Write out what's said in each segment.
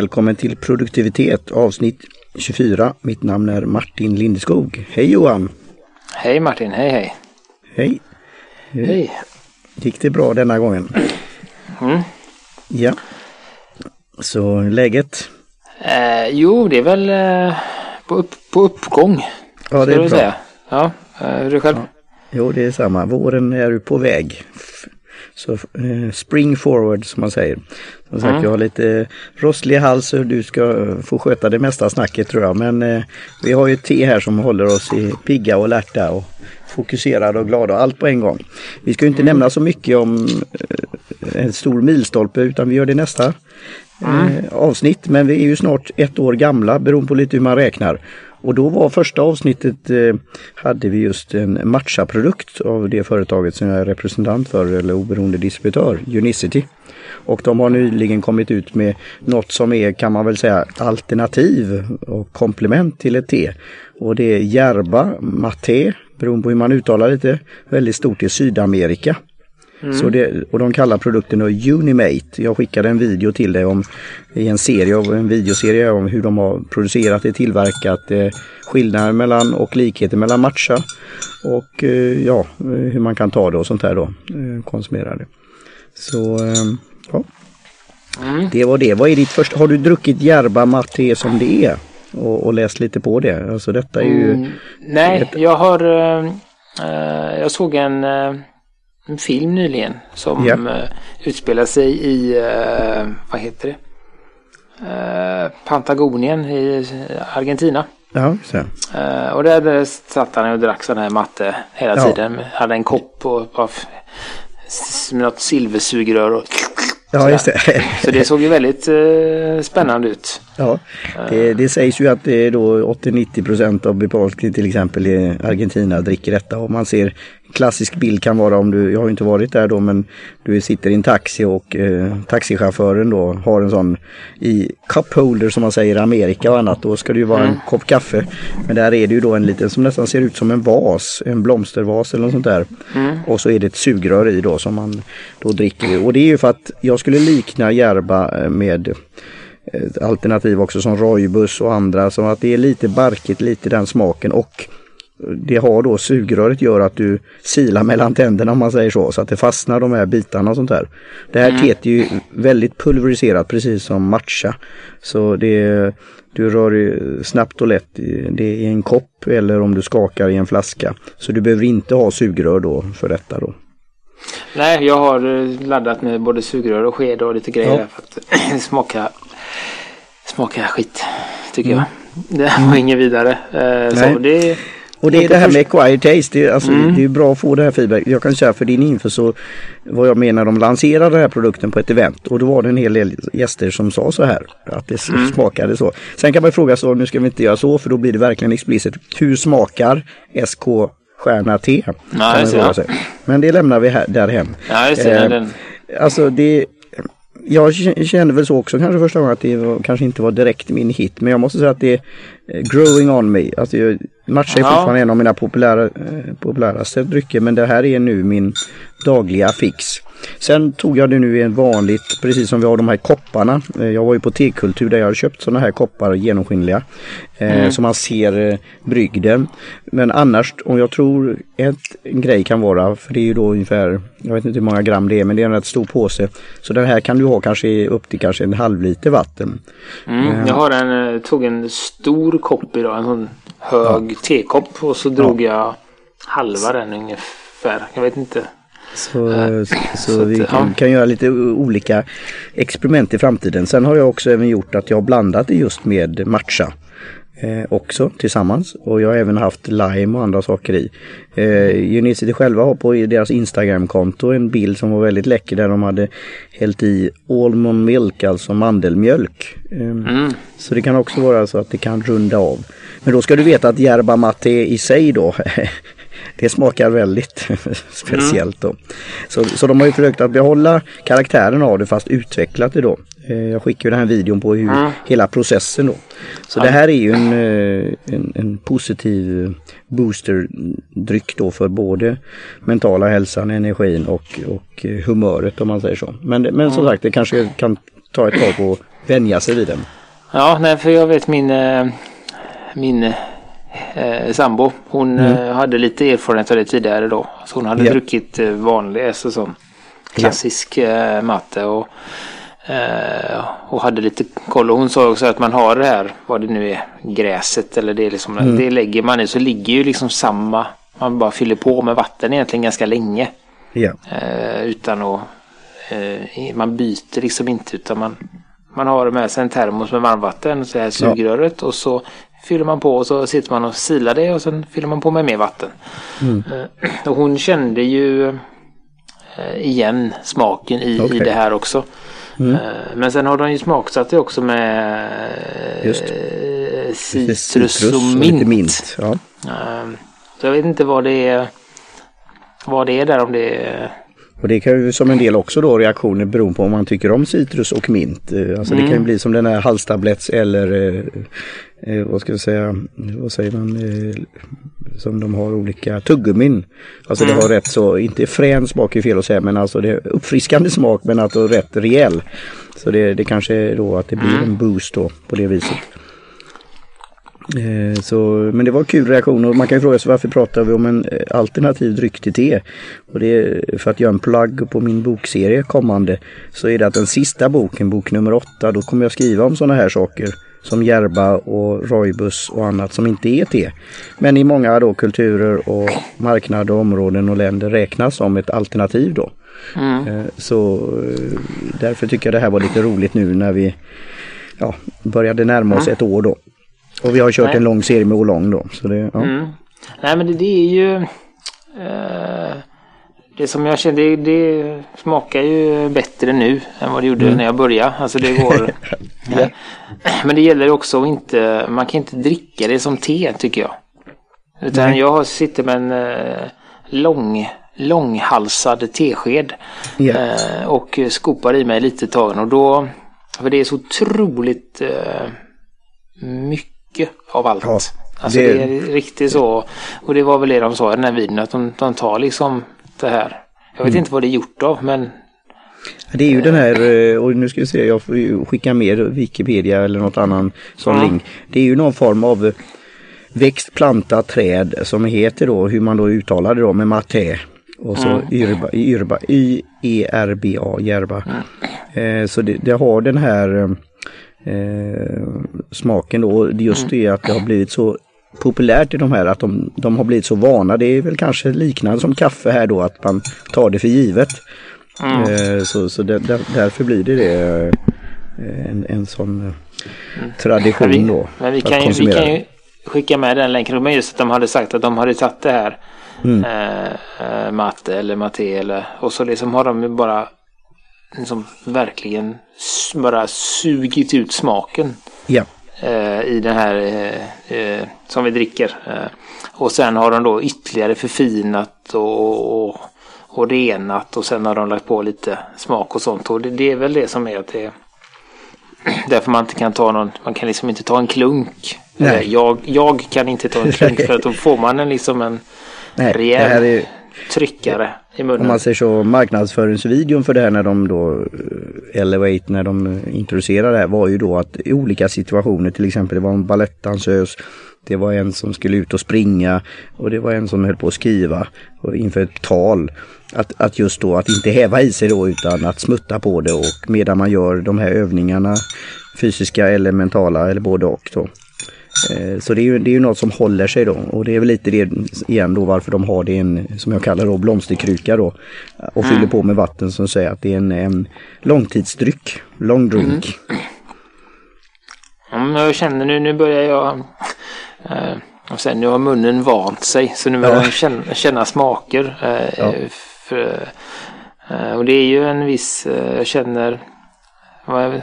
Välkommen till produktivitet avsnitt 24. Mitt namn är Martin Lindeskog. Hej Johan! Hej Martin, hej hej! Hej! Hej! Gick det bra denna gången? Mm. Ja. Så läget? Eh, jo, det är väl eh, på, upp, på uppgång. Ja, det är bra. Säga. Ja, eh, hur är det själv? Jo, det är samma. Våren är på väg. Så eh, spring forward som man säger. Som sagt, Mm. jag har lite rosslig hals och du ska eh, få sköta det mesta snacket tror jag. Men eh, vi har ju te här som håller oss i pigga och lärta och fokuserade och glada och allt på en gång. Vi ska ju inte nämna så mycket om eh, en stor milstolpe utan vi gör det nästa eh, avsnitt. Men vi är ju snart ett år gamla beroende på lite hur man räknar. Och då var första avsnittet eh, hade vi just en matcha-produkt av det företaget som jag är representant för eller oberoende distributör, Unicity. Och de har nyligen kommit ut med något som är kan man väl säga alternativ och komplement till ett te. Och det är Järba Maté, beroende på hur man uttalar lite, väldigt stort i Sydamerika. Så det, och de kallar produkten Unimate. Jag skickade en video till dig om, i en serie, en videoserie om hur de har producerat det, tillverkat det, skillnader mellan och likheter mellan matcha och eh, ja, eh, hur man kan ta det och sånt där då, eh, konsumera det. Så eh, ja, Mm. det var det. Vad är ditt första, har du druckit Järba Maté som det är? Och, och läst lite på det? Alltså detta är ju, Mm, nej, jag har... Eh, eh, jag såg en, eh, en film nyligen som Ja. eh, utspelar sig i... Eh, vad heter det? Eh, Patagonien i Argentina. ja, så. Eh, och där, satt han och drack sån här matte hela Ja. tiden. Hade en kopp och s- med något silversugrör. Och, ja just det. så det såg ju väldigt eh, spännande ut. Ja, det, det sägs ju att det är då 80-90 procent av befolkningen till exempel i Argentina dricker detta. Och man ser klassisk bild kan vara om du, jag har ju inte varit där då men du sitter i en taxi och eh, taxichauffören då har en sån i cup holder som man säger i Amerika och annat. Då ska det ju vara en kopp kaffe. Men där är det ju då en liten som nästan ser ut som en vas, en blomstervas eller något sånt där. Och så är det ett sugrör i då som man då dricker. Och det är ju för att jag skulle likna Järba eh, med alternativ också som Roibus och andra. Så att det är lite barkigt, lite den smaken och det har då sugröret gör att du silar mellan tänderna om man säger så. Så att det fastnar de här bitarna och sånt där. Det här teet är ju väldigt pulveriserat precis som matcha. Så det du rör ju snabbt och lätt. Det är i en kopp eller om du skakar i en flaska. Så du behöver inte ha sugrör då för detta då. Nej, jag har eh, laddat med både sugrör och sked och lite grejer Ja. för att det smakar, skit. Tycker jag. Mm. Det var inget vidare. Eh, det, Och det är det här med acquired taste. Det är, alltså, det är bra att få det här feedback. Jag kan säga för din info så vad jag menar de lanserade den här produkten på ett event och då var det en hel del gäster som sa så här. Att det smakade så. Sen kan man fråga så, nu ska vi inte göra så för då blir det verkligen explicit. Hur smakar SK stjärna T? Det, ja. sig. Men det lämnar vi här, därhem. ja, det. Eh, den, Alltså det jag kände väl så också kanske första gången att det var, kanske inte var direkt min hit. Men jag måste säga att det growing on me. Alltså, jag- matcha är Ja. fortfarande en av mina populära, eh, populäraste drycker. Men det här är nu min dagliga fix. Sen tog jag det nu i en vanligt, precis som vi har de här kopparna. Eh, Jag var ju på tekultur där jag har köpt sådana här koppar genomskinliga. Eh, Så man ser eh, brygden. Men annars, om jag tror ett, en grej kan vara, för det är ju då ungefär, jag vet inte hur många gram det är, men det är en rätt stor påse. Så den här kan du ha kanske upp till kanske en halv liter vatten. mm, jag har en, eh, tog en stor kopp idag. En sån hög tekopp. Och så drog jag halva den ungefär. Jag vet inte. Så, så, så att, vi ja. kan, kan göra lite olika experiment i framtiden. Sen har jag också även gjort att jag har blandat det just med matcha. Eh, också tillsammans och jag har även haft lime och andra saker i. Eh, Unicity själva har på deras Instagramkonto en bild som var väldigt läcker där de hade hällt i almond milk, alltså mandelmjölk. Eh, Mm. Så det kan också vara så att det kan runda av. Men då ska du veta att yerba mate i sig då Det smakar väldigt speciellt då. Så, så de har ju försökt att behålla karaktären av det fast utvecklat det då. Eh, Jag skickar ju den här videon på hur Mm. hela processen då. Så det här är ju en, eh, en, en positiv boosterdryck då för både mentala hälsan, energin och, och humöret om man säger så. Men, men som sagt det kanske kan ta ett tag att vänja sig vid den. Ja, nej, för jag vet min, eh, min eh, sambo. Hon mm. hade lite erfarenhet av det tidigare då. Så hon hade yeah. druckit vanlig, alltså sån klassisk yeah. matte. Och, och hade lite koll. Och hon sa också att man har det här, vad det nu är, gräset eller det är liksom, mm. det lägger man i. Så ligger ju liksom samma, man bara fyller på med vatten egentligen ganska länge. Yeah. utan att, eh, man byter liksom inte utan man man har med sig en termos med varmvatten, så här sugröret ja. och så fyller man på och så sitter man och silar det och sen fyller man på med mer vatten. Mm. Eh, och hon kände ju eh, igen smaken i, okay. i det här också. Mm. Eh, men sen har de ju smaksatt det också med Just. citrus, citrus och mint. Och mint ja. Så jag vet inte vad det är vad det är där om det är och det kan ju som en del också då reaktioner beroende på om man tycker om citrus och mint. Alltså mm. det kan ju mm. bli som den här halstabletts eller eh, vad ska jag säga, vad säger man, eh, som de har olika tuggummin. Alltså mm. det har rätt så, inte frän smak är fel att säga, men alltså det är uppfriskande smak men är rätt rejäl. Så det, det kanske är då att det blir mm. en boost då på det viset. Eh, så, men det var kul reaktion och man kan ju fråga sig varför pratar vi om en eh, alternativ dryck till te? Och det är för att göra en plugg på min bokserie kommande så är det att den sista boken, bok nummer åtta, då kommer jag skriva om sådana här saker som järba och rojbus och annat som inte är te. Men i många då kulturer och marknader, områden och länder räknas som ett alternativ då. Mm. Eh, så därför tycker jag det här var lite roligt nu när vi ja, började närma oss mm. ett år då. Och vi har kört Nej. en lång serie med Olong då. Så det, ja. Mm. Nej men det, det är ju eh, Det som jag känner det, det, smakar ju bättre nu än vad det gjorde mm. när jag började. Alltså det går ja. Men det gäller också att inte Man kan inte dricka det som te tycker jag. Utan Nej. jag sitter med en eh, lång långhalsad tesked. Yeah. Eh, och skopar i mig lite tagen och då För det är så otroligt eh, mycket mycket av allt. Ja, alltså det... det... är riktigt så. Och det var väl det de sa i den här videon att de, de tar liksom det här. Jag vet mm. inte vad det är gjort av men det är ju den här, eh, och nu ska vi se, jag får skicka med Wikipedia eller något annan sån mm. link. Det är ju någon form av växt, planta, träd som heter då, hur man då uttalar det då med maté. Och så mm. yrba, yrba, Y-E-R-B-A, järba. Mm. Eh, så det, det, har den här eh, eh, smaken då. Just mm. det att det har blivit så populärt i de här att de, de har blivit så vana. Det är väl kanske liknande som kaffe här då att man tar det för givet. Mm. Eh, så så det, där, därför blir det, det eh, en, en sån mm. tradition vi, då. Men vi kan, ju, vi kan ju skicka med den länken. Men just att de hade sagt att de hade tagit det här mm. eh, eh matte eller matte eller och så liksom har de ju bara liksom verkligen bara sugit ut smaken. Ja. Eh, I den här eh, eh, som vi dricker. Eh, och sen har de då ytterligare förfinat och, och, och renat och sen har de lagt på lite smak och sånt. Och det, det är väl det som är att det är därför man inte kan ta någon, man kan liksom inte ta en klunk. Nej. Jag, jag kan inte ta en klunk för att då får man en liksom en Nej, rejäl tryckare i munnen. Om man ser så marknadsföringsvideon för det här när de då eh, Elevate när de introducerade det här var ju då att i olika situationer till exempel det var en balettdansös det var en som skulle ut och springa och det var en som höll på att skriva inför ett tal. Att, att just då att inte häva i sig då utan att smutta på det och medan man gör de här övningarna fysiska eller mentala eller både och då. Eh, så det är, ju, det är ju något som håller sig då och det är väl lite det igen då varför de har det i en, som jag kallar då, blomsterkruka då. Och fyller mm. på med vatten som säger att det är en, en långtidsdryck, long drink. Mm. jag känner nu, nu börjar jag, eh, och sen nu har munnen vant sig så nu börjar jag känna, känna smaker. Eh, ja. för, eh, och det är ju en viss, eh, jag känner,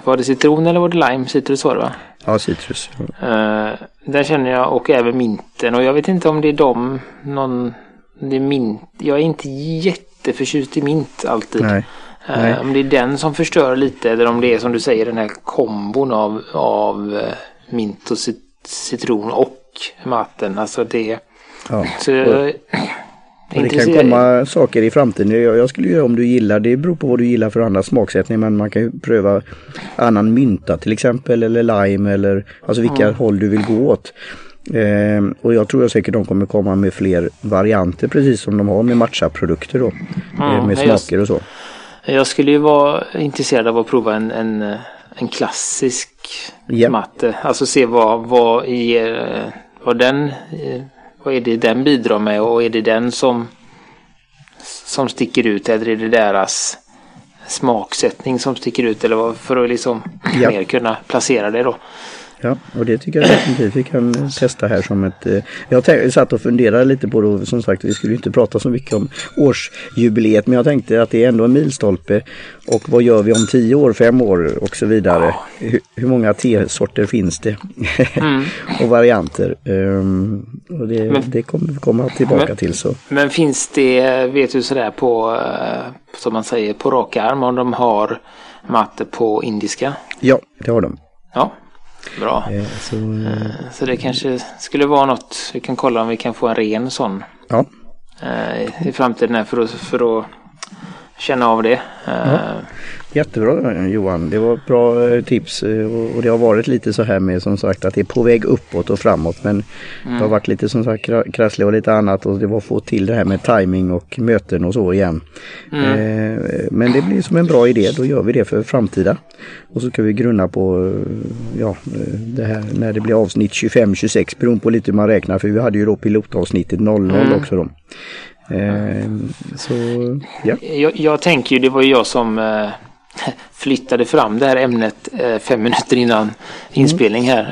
var, det citron eller var det lime? Citrus var det va? Ja, citrus. Uh, där känner jag och även minten och jag vet inte om det är de någon det är mint. Jag är inte jätteförtjust i mint alltid. Nej. Uh. Om det är den som förstör lite eller om det är som du säger den här kombon av, av uh, mint och citron och maten. Alltså det. Ja. Så, Och det kan komma saker i framtiden. Jag, jag skulle göra om du gillar, det beror på vad du gillar för andra smaksättning men man kan ju pröva annan mynta till exempel eller lime eller alltså vilka mm. håll du vill gå åt. Eh, och jag tror säkert de kommer komma med fler varianter precis som de har med matcha-produkter då. Mm, eh, med smaker och så. Jag skulle ju vara intresserad av att prova en, en, en klassisk yep. matte. Alltså se vad, vad, ger, vad den vad är det den bidrar med och är det den som som sticker ut eller är det deras smaksättning som sticker ut eller vad, för att liksom ja. mer kunna placera det då. Ja, och det tycker jag definitivt vi kan testa här som ett... Eh, jag satt och funderade lite på det som sagt vi skulle inte prata så mycket om årsjubileet men jag tänkte att det är ändå en milstolpe och vad gör vi om tio år, fem år och så vidare. Hur, hur, många tesorter finns det? Mm. och varianter. Um, och det, men, det kommer vi komma tillbaka men, till. så. Men finns det, vet du sådär på, eh, som man säger, på rak arm om de har matte på indiska? Ja, det har de. Ja, Bra. Eh, så, eh, så det kanske skulle vara något. Vi kan kolla om vi kan få en ren sån. Ja. Eh, I framtiden för att, för att känna av det. Ja. Jättebra Johan, det var bra eh, tips eh, och det har varit lite så här med som sagt att det är på väg uppåt och framåt men mm. det har mm. varit lite som sagt krassligt och lite annat och det var få till det här med timing och möten och så igen. Mm. Men det blir som en bra idé, då gör vi det för framtida. Och så ska vi grunna på ja, det här när det blir avsnitt 25-26 beroende på lite hur man räknar för vi hade ju då pilotavsnittet 00 mm. också då. Eh, så, ja. jag, jag tänker ju, det var ju jag som eh, flyttade fram det här ämnet eh, fem minuter innan inspelning här.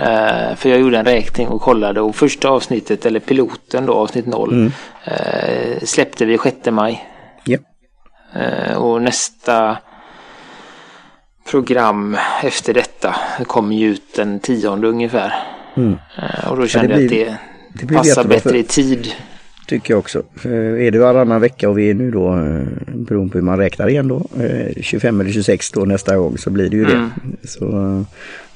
Eh, för jag gjorde en räkning och kollade och första avsnittet, eller piloten då, avsnitt 0, mm. släppte vi 6 maj. Ja. Och nästa program efter detta kommer ju ut den tionde ungefär. Mm. Och då kände ja, jag att det, det passar bättre för... i tid Tycker jag också. Är det varannan vecka och vi är nu då, eh, beroende på hur man räknar igen då, 25 eh, eller 26 då nästa gång så blir det ju mm. det. Så,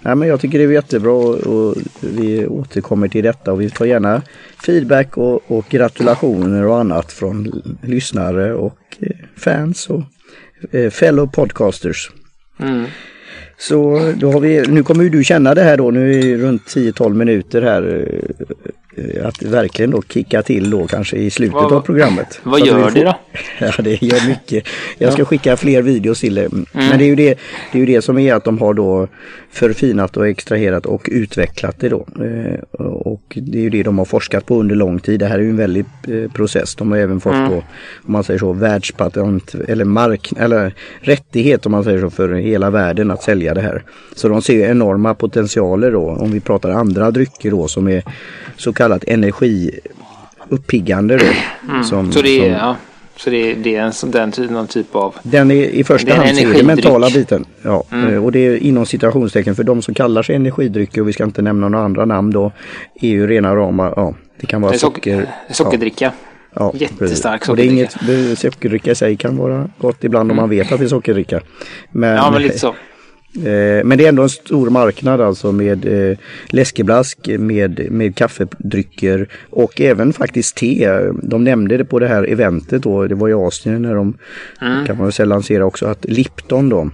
nej, men jag tycker det är jättebra och vi återkommer till detta och vi tar gärna feedback och, och gratulationer och annat från lyssnare och eh, fans och fellow podcasters. Mm. Så då har vi, nu kommer ju du känna det här då, nu är det runt 10-12 minuter här Eh, att verkligen då kicka till då kanske i slutet vad, av programmet. Vad gör det då? Ja det gör mycket. Jag ska skicka fler videos till dig. Mm. Men det är, ju det, det är ju det som är att de har då förfinat och extraherat och utvecklat det då. Eh, och det är ju det de har forskat på under lång tid. Det här är ju en väldig eh, process. De har även fått mm. då, om man säger så, världspatent eller mark eller rättighet om man säger så för hela världen att sälja det här. Så de ser enorma potentialer då om vi pratar andra drycker då som är så kallat energiuppiggande då. Mm. Som, så det är, som, ja. Så det, det är en den, någon typ av... Den är i första hand så är det mentala biten. Ja, mm. Eh, och det är inom citationstecken för de som kallar sig energidrycker och vi ska inte nämna några andra namn då. Är ju rena rama, ja det kan vara det socker. Sockerdricka. Ja. Jättestark sockerdricka. Och det är inget, sockerdricka i sig kan vara gott ibland mm. om man vet att det är sockerdricka. Men, ja men lite så. Eh, men det är ändå en stor marknad alltså med eh, läskeblask, med, med kaffedrycker och även faktiskt te. De nämnde det på det här eventet då, det var i Asien när de, mm. kan man väl säga, lansera också, att Lipton då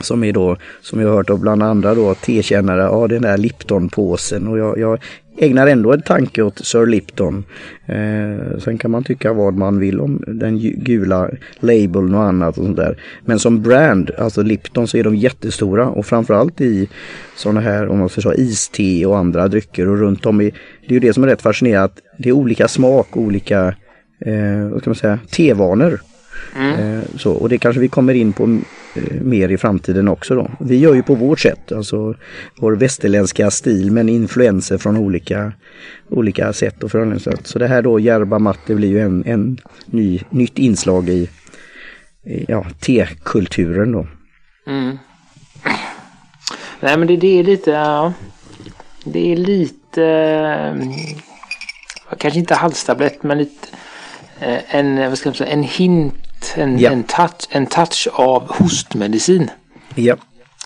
som är då, som jag har hört av bland andra då, tekännare, ja den där Lipton-påsen och jag, jag ägnar ändå en tanke åt Sir Lipton. Eh, sen kan man tycka vad man vill om den gula labeln och annat och sånt där. Men som brand, alltså Lipton, så är de jättestora och framförallt i sådana här, om man ska säga iste och andra drycker och runt om i, det är ju det som är rätt fascinerande att det är olika smak, olika, eh, vad ska man säga, tevanor. Mm. Eh, så, och det kanske vi kommer in på eh, mer i framtiden också då. Vi gör ju på vårt sätt, alltså vår västerländska stil men influenser från olika, olika sätt och förhållningssätt. Så det här då Järba matte blir ju en, en ny, nytt inslag i, i ja, tekulturen då. Mm. Nej men det, det är lite, ja, det är lite, eh, kanske inte halstablett men lite en, vad ska man säga, en hint en, ja. en, touch, en touch av hostmedicin. Ja.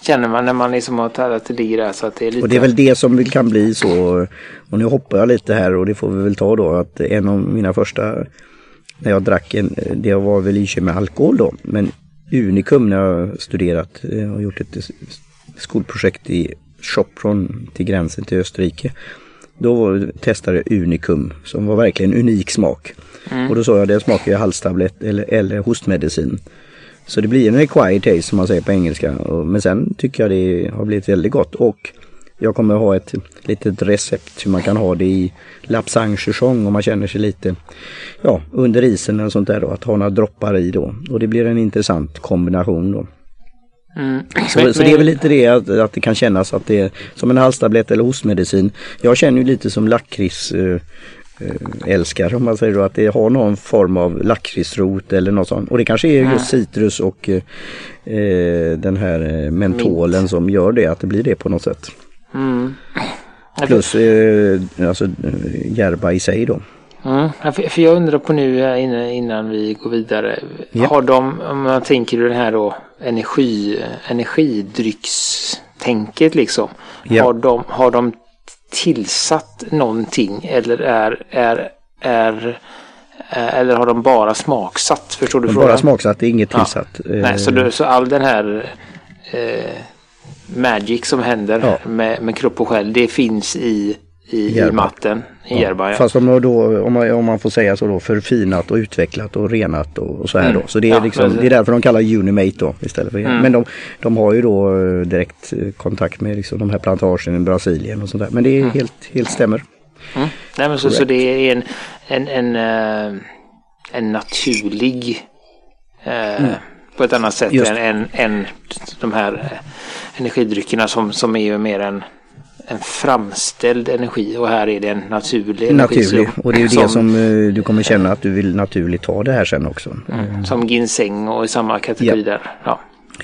Känner man när man liksom har talat till det där så att det är lite... Och det är väl det som kan bli så. Och nu hoppar jag lite här och det får vi väl ta då att en av mina första när jag drack en, det var väl i med alkohol då, men Unikum när jag studerat eh, och gjort ett skolprojekt i Sopron till gränsen till Österrike. Då testade jag Unicum som var verkligen unik smak. Mm. Och då sa jag det smakar ju halstablett eller, eller hostmedicin. Så det blir en acquired taste som man säger på engelska. Men sen tycker jag det har blivit väldigt gott. Och jag kommer ha ett litet recept hur man kan ha det i lapsang om man känner sig lite ja, under isen eller sånt där då. Att ha några droppar i då. Och det blir en intressant kombination då. Mm. Så, så, det är väl lite det att, att det kan kännas att det är som en halstablett eller hostmedicin. Jag känner ju lite som lakrits eh älskare om man säger då att det har någon form av lakritsrot eller något sånt. Och det kanske är just citrus och eh, den här mentolen Mint. som gör det, att det blir det på något sätt. Mm. Plus alltså järba i sig då. Mm. För jag undrar på nu innan vi går vidare. Ja. Har de, om man tänker det här då, energi, energidryckstänket liksom. Ja. Har, de, har de tillsatt någonting eller är, är, är eller har de bara smaksatt? Förstår du frågan? Bara smaksatt, det är inget tillsatt. Ja. Nej, så, du, så all den här eh, magic som händer ja. med, med kropp och själ, det finns i i, i matten i Järba. Ja. Fast de då, om man, om man får säga så då, förfinat och utvecklat och renat och, och så här mm. då. Så det är, ja, liksom, det är därför de kallar Unimate då istället för mm. Men de, de har ju då eh, direkt eh, kontakt med liksom de här plantagen i Brasilien och sånt där. Men det är mm. helt, helt stämmer. Mm. Nej, men så, så det är en, en, en, uh, en naturlig uh, på ett annat sätt än, än, än de här energidryckerna som, som är ju mer en en framställd energi och här är det en naturlig energi. Naturlig och det är ju som, det som uh, du kommer känna att du vill naturligt ta det här sen också. Mm, som ginseng och i samma kategori ja. där. Ja.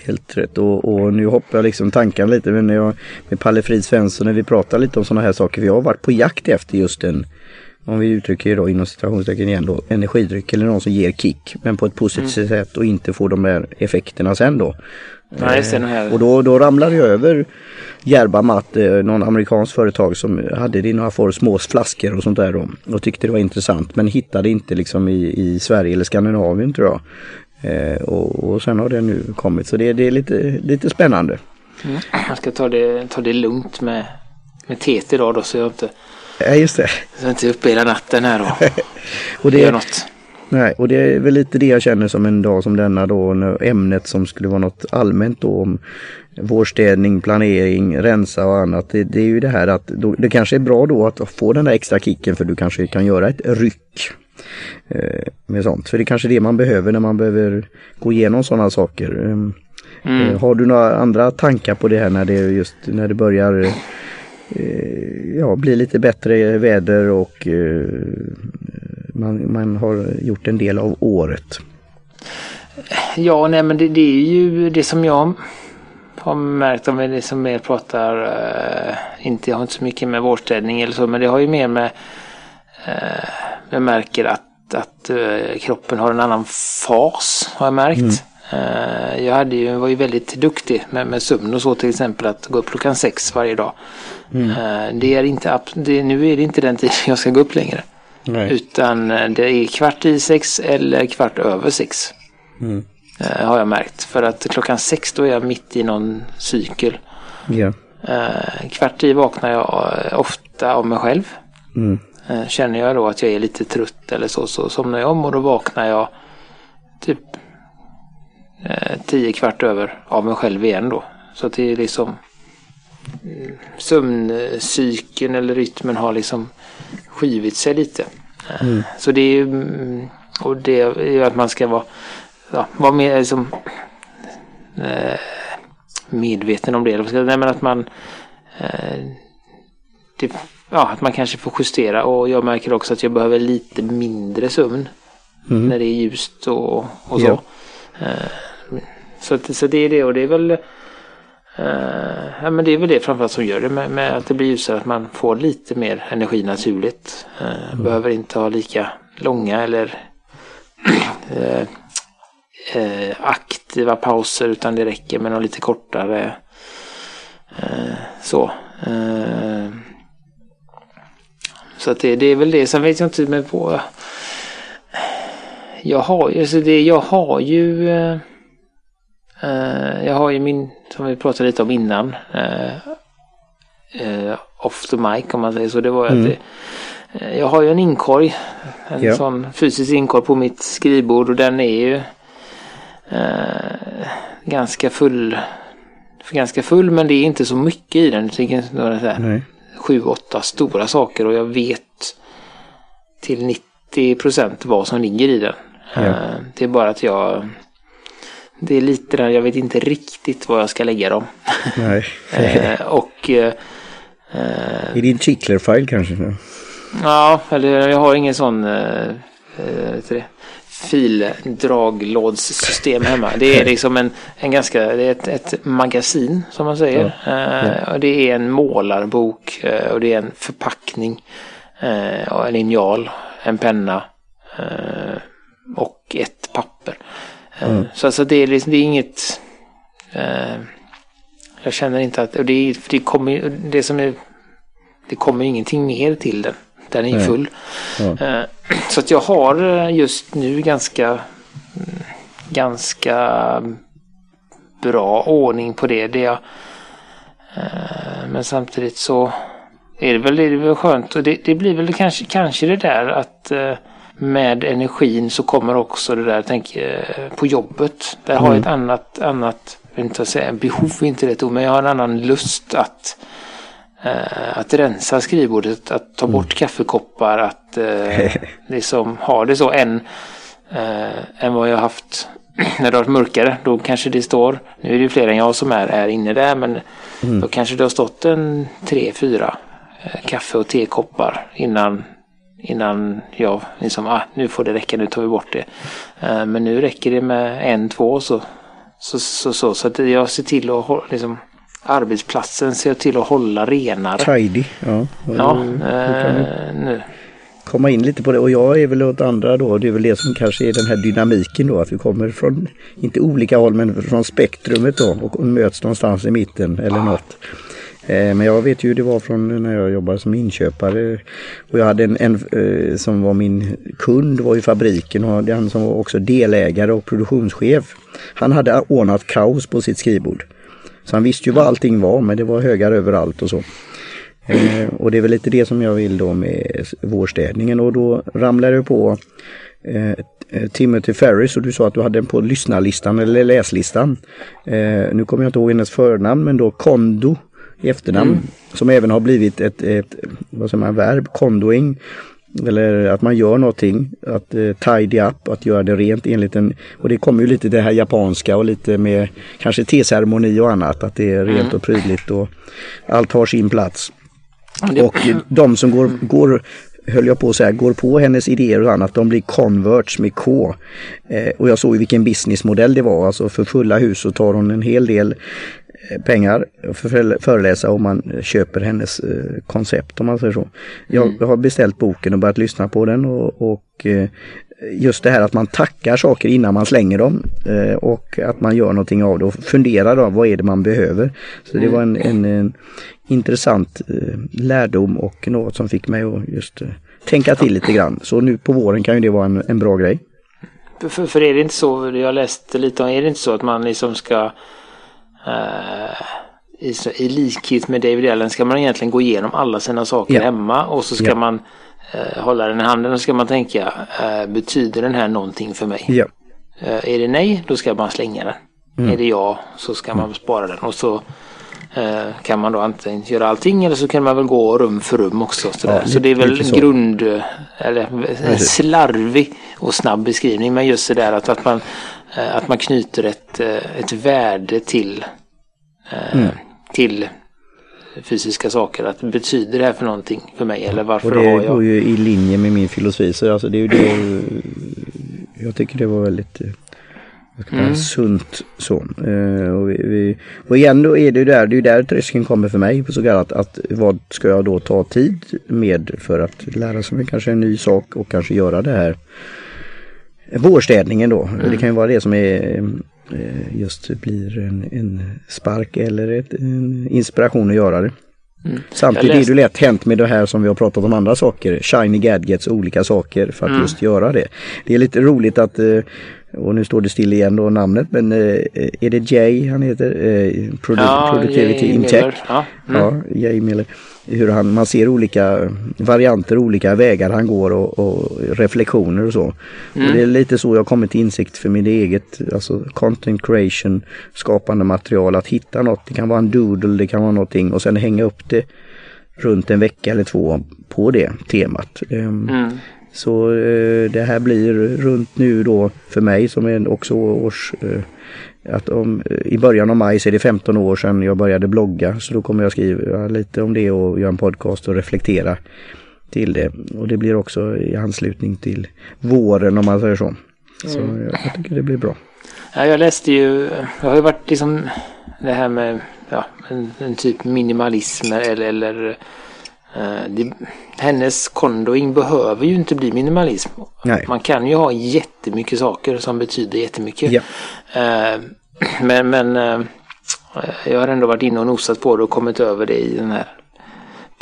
Helt rätt och, och, nu hoppar jag liksom tankarna lite men när jag, med Palle Frid Svensson när vi pratar lite om sådana här saker. Vi har varit på jakt efter just en om vi uttrycker det då inom citationstecken igen då, energidryck eller någon som ger kick men på ett positivt mm. sätt och inte får de där effekterna sen då. Nej, sen här. Och då, då ramlade jag över Järba Matt, eh, någon amerikansk företag som hade det i några for små flaskor och sånt där då. Och tyckte det var intressant men hittade inte liksom i, i Sverige eller Skandinavien tror jag. Eh, och, och sen har det nu kommit så det, det är lite, lite spännande. Mm. Jag ska ta det, ta det lugnt med, med TT idag då så jag inte Ja, just det. Så inte uppe hela natten här och, och det, gör något. Nej, och det är väl lite det jag känner som en dag som denna då, när ämnet som skulle vara något allmänt då om vårstädning, planering, rensa och annat. Det, det är ju det här att då, det kanske är bra då att få den där extra kicken för du kanske kan göra ett ryck eh, med sånt. För det är kanske det man behöver när man behöver gå igenom sådana saker. Ehm, mm. Eh, har du några andra tankar på det här när det just när det börjar ja, bli lite bättre väder och eh, man, man har gjort en del av året? Ja, nej men det, det är ju det som jag har märkt om det som mer pratar, uh, inte, jag har inte så mycket med vårstädning eller så, men det har ju mer med, uh, jag märker att, att uh, kroppen har en annan fas, har jag märkt. Mm. Uh, jag hade ju, var ju väldigt duktig med, med sömn och så till exempel att gå upp klockan sex varje dag. Mm. det är inte, det, nu är det inte den tiden jag ska gå upp längre. Nej. Utan det är kvart i sex eller kvart över sex. Mm. Har jag märkt. För att klockan sex då är jag mitt i någon cykel. Yeah. Kvart i vaknar jag ofta av mig själv. Mm. Känner jag då att jag är lite trött eller så, så somnar jag om och då vaknar jag typ tio kvart över av mig själv igen då. Så det är liksom mm, sömncykeln eller rytmen har liksom skivit sig lite. Mm. Så det är mm, och det är att man ska vara ja, vara mer liksom, eh, medveten om det. Nej, men att man eh, det, ja, att man kanske får justera och jag märker också att jag behöver lite mindre sömn mm. när det är ljust och, och så. Ja. Eh, så, så det är det och det är väl eh, ja, men det är väl det framförallt som gör det med, med, att det blir ljusare att man får lite mer energi naturligt. Eh, mm. Behöver inte ha lika långa eller eh, eh, aktiva pauser utan det räcker med något lite kortare eh, så. Eh, så att det, det, är väl det. Sen vet jag inte med på jag har, alltså det, jag har ju jag har ju min, som vi pratade lite om innan, eh, eh off the mic om man säger så. Det var mm. att det, eh, jag har ju en inkorg, en ja. sån fysisk inkorg på mitt skrivbord och den är ju eh, ganska full. Ganska full men det är inte så mycket i den. Det är några så här, sju, åtta stora saker och jag vet till 90 procent vad som ligger i den. Ja. Eh, det är bara att jag det är lite där, jag vet inte riktigt var jag ska lägga dem. Nej. Eh, och... Eh, I din Chickler-file kanske? Ja, eller jag har ingen sån eh, det, fildraglådssystem hemma. Det är liksom en, en ganska, det är ett, ett magasin som man säger. Ja. Ja. Och det är en målarbok och det är en förpackning. Och en linjal, en penna och ett papper. Mm. Så alltså det, är liksom, det är inget... Eh, jag känner inte att... Och det, det, kommer, det som är... Det kommer ingenting mer till den. Den är ju full. Mm. Eh, så att jag har eh, just nu ganska... Ganska bra ordning på det. det jag, eh, men samtidigt så är det väl, är det väl skönt. Och det, det blir väl kanske, kanske det där att eh, med energin så kommer också det där, tänk eh, på jobbet. Där mm. har jag ett annat, annat, jag inte säga behov, inte rätt ord, men jag har en annan lust att Uh, att rensa skrivbordet, att ta bort mm. kaffekoppar, att uh, liksom ha det så än, uh, än vad jag haft när det har varit mörkare. Då kanske det står, nu är det ju fler än jag som är, är inne där, men mm. då kanske det har stått en tre, fyra kaffe och tekoppar innan innan jag liksom, ah, nu får det räcka, nu tar vi bort det. Uh, men nu räcker det med en, två så. Så, så, så, så att jag ser till att liksom, arbetsplatsen ser till att hålla renare. Tidy, ja. Ja, uh, nu. Komma in lite på det och jag är väl åt andra då, det är väl det som kanske är den här dynamiken då, att vi kommer från, inte olika håll men från spektrumet då och möts någonstans i mitten eller ah. något. Eh, men jag vet ju hur det var från när jag jobbade som inköpare. Och jag hade en, en eh, som var min kund var i fabriken och han som var också delägare och produktionschef. Han hade ordnat kaos på sitt skrivbord. Så han visste ju vad allting var men det var högar överallt och så. Eh, och det är väl lite det som jag vill då med vårstädningen och då ramlade jag på eh, Timothy Ferris och du sa att du hade den på lyssnarlistan eller läslistan. nu kommer jag inte ihåg hennes förnamn men då Kondo i efternamn. Mm. Som även har blivit ett, ett vad säger man, verb, kondoing. Eller att man gör någonting, att uh, tidy up, att göra det rent enligt en... Och det kommer ju lite det här japanska och lite med kanske teceremoni och annat. Att det är rent mm. och prydligt och allt har sin plats. Och de som går, går höll jag på att säga, går på hennes idéer och annat, de blir converts med K. Eh, och jag såg vilken businessmodell det var, alltså för fulla hus så tar hon en hel del pengar för att föreläsa om man köper hennes eh, koncept om man säger så. Jag mm. har beställt boken och börjat lyssna på den och, och eh, just det här att man tackar saker innan man slänger dem eh, och att man gör någonting av det och funderar då vad är det man behöver. Så det var en, en, en intressant lärdom och något som fick mig att just tänka till lite grann. Så nu på våren kan ju det vara en, en bra grej. För, för är det inte så, jag läste lite om, är det inte så att man liksom ska i, i, likhet med David Allen ska man egentligen gå igenom alla sina saker ja. hemma och så ska ja. man uh, hålla den i handen och ska man tänka uh, betyder den här någonting för mig? Ja. är det nej då ska man slänga den. Mm. Är det ja så ska man spara den och så kan man då antingen göra allting eller så kan man väl gå rum för rum också. Ja, så det är väl en grund, eller en slarvig och snabb beskrivning men just det där att, att man Eh, att man knyter ett, eh, ett värde till, eh, mm. till fysiska saker. Att betyder det här för någonting för mig eller varför och det har jag? går ju i linje med min filosofi så alltså det är ju det jag tycker det var väldigt mm. sunt så. och, vi, vi, och igen då är det ju där, det är där tröskeln kommer för mig. Så att, att vad ska jag då ta tid med för att lära sig kanske en ny sak och kanske göra det här vårstädningen då. Mm. Det kan ju vara det som är eh, just blir en, en spark eller ett, en inspiration att göra det. Mm. Samtidigt är det lätt hänt med det här som vi har pratat om andra saker, shiny gadgets och olika saker för att mm. just göra det. Det är lite roligt att eh, och nu står det still igen då namnet men eh, är det Jay han heter? Eh, Produ ja, Productivity Jay in Tech. Ja, mm. ja, Jay Miller. Hur han, man ser olika varianter, olika vägar han går och, och reflektioner och så. Mm. Och det är lite så jag kommit till insikt för min eget, alltså content creation, skapande material, att hitta något. Det kan vara en doodle, det kan vara någonting och sen hänga upp det runt en vecka eller två på det temat. Um, mm. Så eh, det här blir runt nu då för mig som är också års eh, att om, eh, I början av maj så är det 15 år sedan jag började blogga så då kommer jag skriva lite om det och göra en podcast och reflektera till det. Och det blir också i anslutning till våren om man säger så. Så mm. jag, tycker det blir bra. Ja, jag läste ju, jag har ju varit liksom det här med ja, en, en typ minimalism eller, eller det, hennes kondoing behöver ju inte bli minimalism. Nej. Man kan ju ha jättemycket saker som betyder jättemycket. Ja. Eh, men men eh, jag har ändå varit inne och nosat på det och kommit över det i den här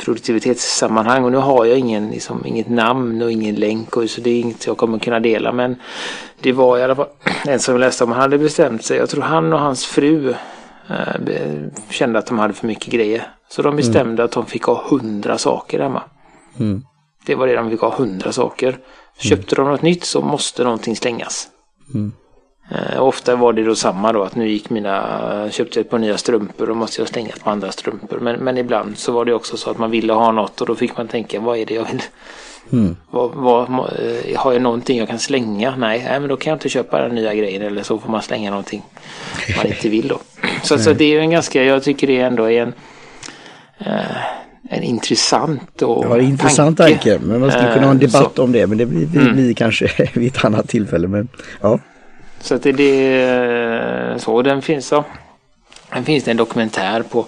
produktivitetssammanhang och nu har jag ingen, liksom, inget namn och ingen länk och så det är inget jag kommer kunna dela men det var i alla fall en som läste om han hade bestämt sig, jag tror han och hans fru eh, kände att de hade för mycket grejer så de bestämde mm. att de fick ha hundra saker hemma. Mm. Det var det de fick ha, hundra saker. Köpte mm. de något nytt så måste någonting slängas. Mm. Eh, ofta var det då samma då att nu gick mina, köpte ett par nya strumpor och måste jag slänga ett par andra strumpor. Men, men ibland så var det också så att man ville ha något och då fick man tänka vad är det jag vill Mm. Vad, vad, eh, har jag någonting jag kan slänga? Nej, nej, men då kan jag inte köpa den nya grejen eller så får man slänga någonting man inte vill då. Så, så det är en ganska, jag tycker det ändå är en Eh, en intressant och ja, intressant tanke. tanke. Men man skulle kunna ha en eh, debatt så. om det men det blir, blir mm. kanske vid ett annat tillfälle. Men, ja. Så att det, är så den finns så. Den finns det en dokumentär på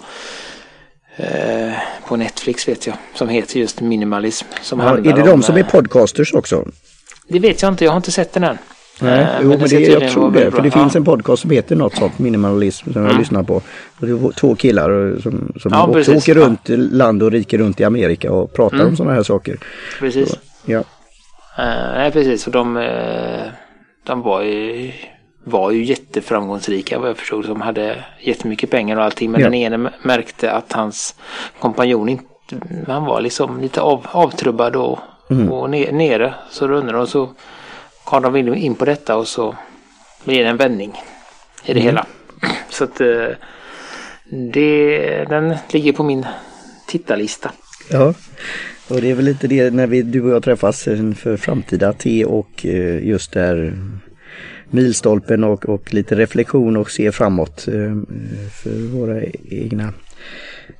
eh, på Netflix vet jag som heter just minimalism. Som ja, är det de om, som är podcasters också? Det vet jag inte, jag har inte sett den än. Nej, äh, jo, men, det, jag tror det. För det bra. finns en podcast som heter något sånt, minimalism, som mm. jag lyssnar på. Och det är två killar som, som ja, också precis. åker runt ja. land och rike runt i Amerika och pratar mm. om sådana här saker. Precis. Så, ja. Uh, nej, precis. Och de, de var ju var ju jätteframgångsrika vad jag förstod. De hade jättemycket pengar och allting. Men ja. den ene märkte att hans kompanjon inte, han var liksom lite av, avtrubbad och, mm. och nere. Så då undrade de så kom de in på detta och så blir det en vändning i det mm. hela. Så att eh, det, den ligger på min tittarlista. Ja, och det är väl lite det när vi, du och jag träffas för framtida te och eh, just där milstolpen och, och lite reflektion och se framåt eh, för våra egna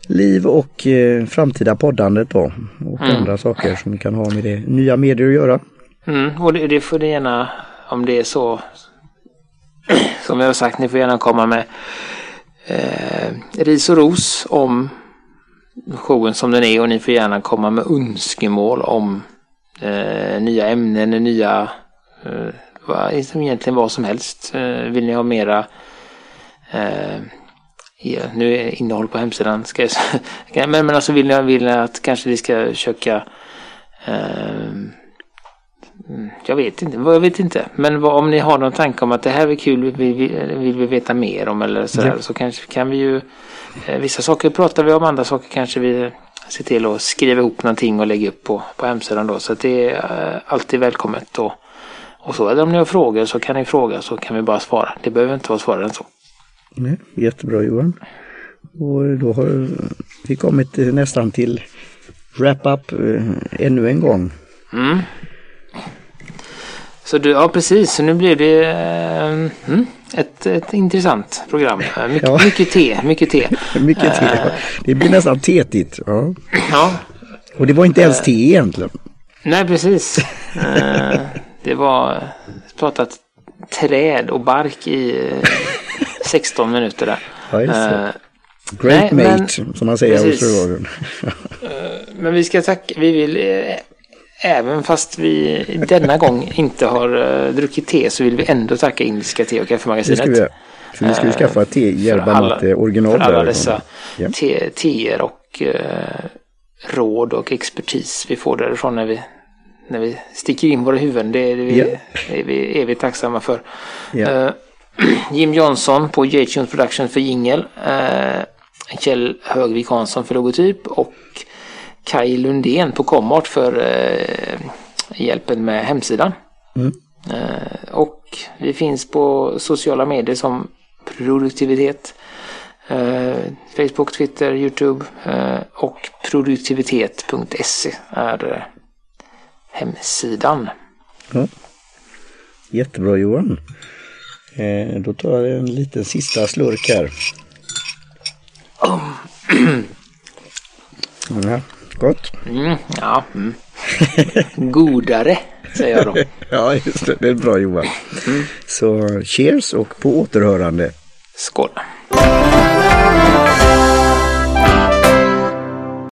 liv och framtida poddandet då och mm. andra saker som kan ha med det nya medier att göra. Mm, och det, det får ni gärna, om det är så, som jag har sagt, ni får gärna komma med eh, ris och ros om showen som den är och ni får gärna komma med önskemål om eh, nya ämnen, nya, eh, vad, liksom egentligen vad som helst. Eh, vill ni ha mera eh, nu är innehåll på hemsidan, ska jag, men, men alltså vill ni, vill ni att kanske vi ska försöka eh, jag vet inte, jag vet inte. Men vad, om ni har någon tanke om att det här är kul, vill, vill, vill vi veta mer om eller sådär, ja. så kanske kan vi ju eh, Vissa saker pratar vi om, andra saker kanske vi ser till att skriva ihop någonting och lägga upp på, på hemsidan då. Så att det är eh, alltid välkommet och, och så. Eller om ni har frågor så kan ni fråga så kan vi bara svara. Det behöver inte vara svårare än så. Nej, jättebra Johan. Och då har vi kommit nästan till wrap-up eh, ännu en gång. Mm. Så du, ja precis, så nu blir det eh, mm, ett, ett intressant program. Eh, mycket, ja. mycket te, mycket te. mycket te, ja. Det blir nästan tetigt. Ja. ja. Och det var inte ens te egentligen. Nej, precis. det var pratat träd och bark i 16 minuter där. Ja. Great Nej, mate, men, som man säger hos men vi ska tacka, vi vill även fast vi denna gång inte har uh, druckit te så vill vi ändå tacka Indiska Te och Kaffemagasinet. Det ska vi. För vi ska ju skaffa ett te, Yerba Mate original. För alla dessa ja. te, teer och uh, råd och expertis vi får därifrån när vi, när vi sticker in våra huvuden. Det är vi, ja. är vi, vi tacksamma för. Ja. Uh, Jim Johnson på J-Tunes Production för jingel. Kjell Högvik Hansson för logotyp och Kai Lundén på Comart för uh, hjälpen med hemsidan. Mm. och vi finns på sociala medier som produktivitet. Facebook, Twitter, Youtube och produktivitet.se är hemsidan. Ja. Jättebra Johan. Eh, då tar jag en liten sista slurk här. Ja, gott. Mm, ja. Mm. Godare säger jag då. ja, just det. Det är bra Johan. Mm. Så cheers och på återhörande. Skål.